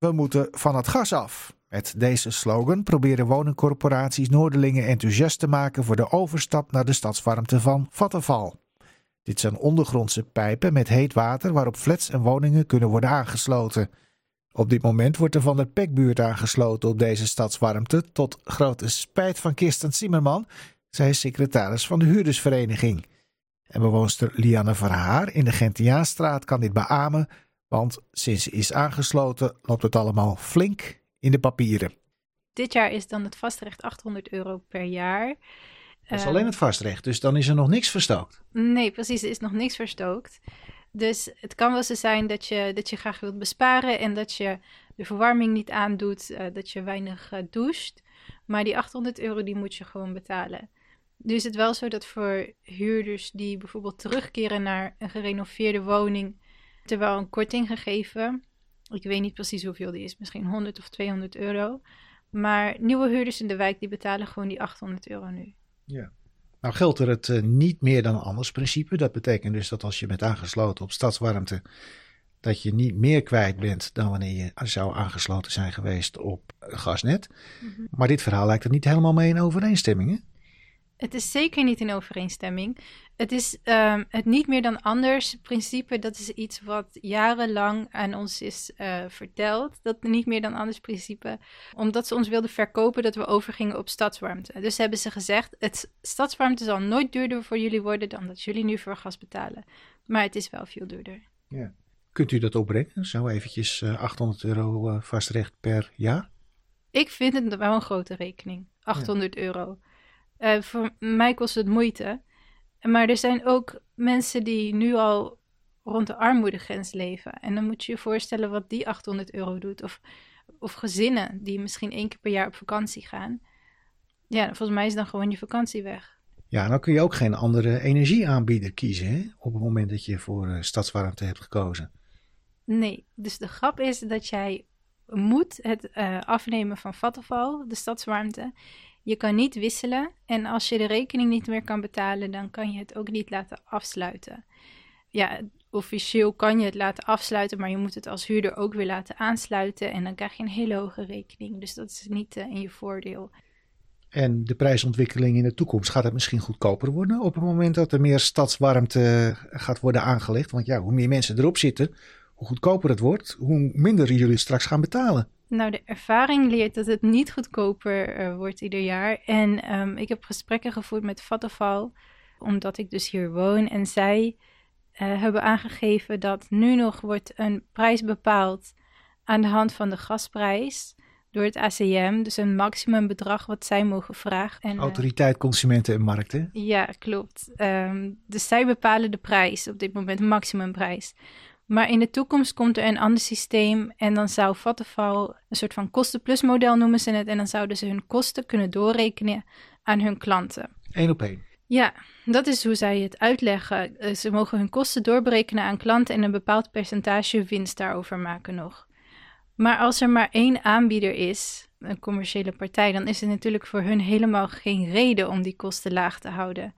We moeten van het gas af. Met deze slogan proberen woningcorporaties Noorderlingen enthousiast te maken voor de overstap naar de stadswarmte van Vattenval. Dit zijn ondergrondse pijpen met heet water waarop flats en woningen kunnen worden aangesloten. Op dit moment wordt er van de Pekbuurt aangesloten op deze stadswarmte, tot grote spijt van Kirsten Zimmerman. Zij is secretaris van de huurdersvereniging. En bewoonster Lianne Verhaar in de Gentiaanstraat kan dit beamen, want sinds ze is aangesloten loopt het allemaal flink in de papieren. Dit jaar is dan het vastrecht 800 euro per jaar. Dat is alleen het vastrecht, dus dan is er nog niks verstookt. Nee, precies, er is nog niks verstookt. Dus het kan wel zo zijn dat je, dat je graag wilt besparen en dat je de verwarming niet aandoet, uh, dat je weinig uh, doucht. Maar die 800 euro die moet je gewoon betalen. Nu is het wel zo dat voor huurders die bijvoorbeeld terugkeren naar een gerenoveerde woning, terwijl een korting gegeven. Ik weet niet precies hoeveel die is, misschien 100 of 200 euro. Maar nieuwe huurders in de wijk die betalen gewoon die 800 euro nu. Ja. Nou geldt er het uh, niet meer dan anders principe. Dat betekent dus dat als je bent aangesloten op stadswarmte, dat je niet meer kwijt bent dan wanneer je zou aangesloten zijn geweest op gasnet. Mm -hmm. Maar dit verhaal lijkt er niet helemaal mee in overeenstemming. Hè? Het is zeker niet in overeenstemming. Het is um, het niet meer dan anders principe. Dat is iets wat jarenlang aan ons is uh, verteld. Dat niet meer dan anders principe. Omdat ze ons wilden verkopen dat we overgingen op stadswarmte. Dus hebben ze gezegd: het stadswarmte zal nooit duurder voor jullie worden dan dat jullie nu voor gas betalen. Maar het is wel veel duurder. Ja. Kunt u dat opbrengen? Zo eventjes uh, 800 euro uh, vastrecht per jaar? Ik vind het wel een grote rekening. 800 ja. euro. Uh, voor mij kost het moeite. Maar er zijn ook mensen die nu al rond de armoedegrens leven. En dan moet je je voorstellen wat die 800 euro doet. Of, of gezinnen die misschien één keer per jaar op vakantie gaan. Ja, volgens mij is dan gewoon je vakantie weg. Ja, dan kun je ook geen andere energieaanbieder kiezen hè? op het moment dat je voor uh, stadswarmte hebt gekozen. Nee, dus de grap is dat jij moet het uh, afnemen van Vattenfall, de stadswarmte. Je kan niet wisselen en als je de rekening niet meer kan betalen, dan kan je het ook niet laten afsluiten. Ja, officieel kan je het laten afsluiten, maar je moet het als huurder ook weer laten aansluiten en dan krijg je een hele hoge rekening. Dus dat is niet uh, in je voordeel. En de prijsontwikkeling in de toekomst, gaat het misschien goedkoper worden op het moment dat er meer stadswarmte gaat worden aangelegd? Want ja, hoe meer mensen erop zitten, hoe goedkoper het wordt, hoe minder jullie straks gaan betalen. Nou, de ervaring leert dat het niet goedkoper uh, wordt ieder jaar. En um, ik heb gesprekken gevoerd met Vattenfall, omdat ik dus hier woon. En zij uh, hebben aangegeven dat nu nog wordt een prijs bepaald aan de hand van de gasprijs door het ACM. Dus een maximumbedrag wat zij mogen vragen. En, Autoriteit Consumenten en Markten. Ja, klopt. Um, dus zij bepalen de prijs op dit moment, maximumprijs. Maar in de toekomst komt er een ander systeem en dan zou Vattenfall een soort van kosten-plus model noemen ze het. En dan zouden ze hun kosten kunnen doorrekenen aan hun klanten. Eén op één. Ja, dat is hoe zij het uitleggen. Ze mogen hun kosten doorberekenen aan klanten en een bepaald percentage winst daarover maken nog. Maar als er maar één aanbieder is, een commerciële partij, dan is het natuurlijk voor hun helemaal geen reden om die kosten laag te houden.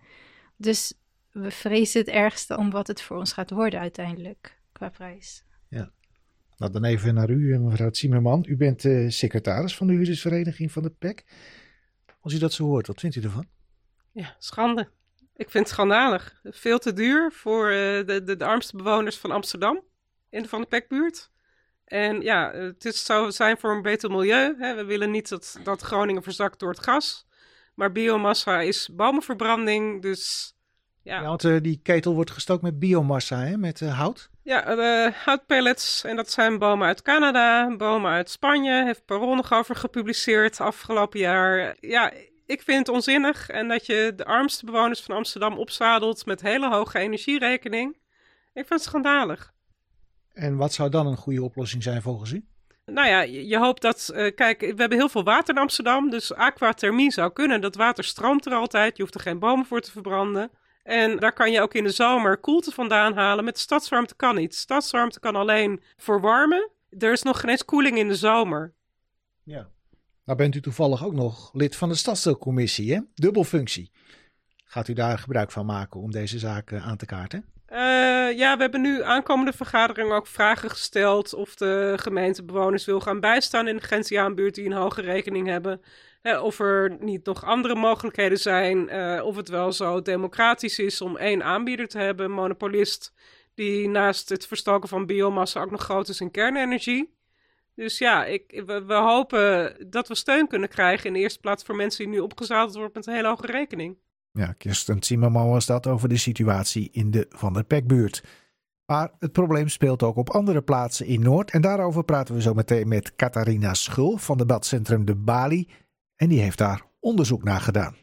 Dus we vrezen het ergste om wat het voor ons gaat worden uiteindelijk qua prijs. Ja. Nou, dan even naar u, mevrouw Zimmerman. U bent uh, secretaris van de huurdersvereniging van de PEC. Als u dat zo hoort, wat vindt u ervan? Ja, schande. Ik vind het schandalig. Veel te duur voor uh, de, de, de, armste bewoners van Amsterdam, in de Van de PEC-buurt. En ja, het is, zou zijn voor een beter milieu. Hè. We willen niet dat, dat Groningen verzakt door het gas. Maar biomassa is bomenverbranding, dus ja. ja want uh, die ketel wordt gestookt met biomassa, hè? met uh, hout. Ja, uh, houtpellets. En dat zijn bomen uit Canada, bomen uit Spanje. Heeft Parool nog over gepubliceerd afgelopen jaar. Ja, ik vind het onzinnig. En dat je de armste bewoners van Amsterdam opzadelt met hele hoge energierekening. Ik vind het schandalig. En wat zou dan een goede oplossing zijn volgens u? Nou ja, je, je hoopt dat. Uh, kijk, we hebben heel veel water in Amsterdam. Dus aquathermie zou kunnen. Dat water stroomt er altijd. Je hoeft er geen bomen voor te verbranden. En daar kan je ook in de zomer koelte vandaan halen. Met stadswarmte kan niet. Stadswarmte kan alleen verwarmen. Er is nog geen eens koeling in de zomer. Ja. Nou bent u toevallig ook nog lid van de stadsdeelcommissie, hè? Dubbelfunctie. Gaat u daar gebruik van maken om deze zaak aan te kaarten? ja, we hebben nu aankomende vergadering ook vragen gesteld of de gemeente bewoners wil gaan bijstaan in de Gentiaanbuurt die een hoge rekening hebben. Of er niet nog andere mogelijkheden zijn, of het wel zo democratisch is om één aanbieder te hebben, monopolist, die naast het verstoken van biomassa ook nog groot is in kernenergie. Dus ja, ik, we, hopen dat we steun kunnen krijgen in de eerste plaats voor mensen die nu opgezadeld worden met een hele hoge rekening. Ja, Kirsten Zimmerman was dat over de situatie in de Van der Pekbuurt. Maar het probleem speelt ook op andere plaatsen in Noord. En daarover praten we zo meteen met Catharina Schul van debatcentrum De Bali. En die heeft daar onderzoek naar gedaan.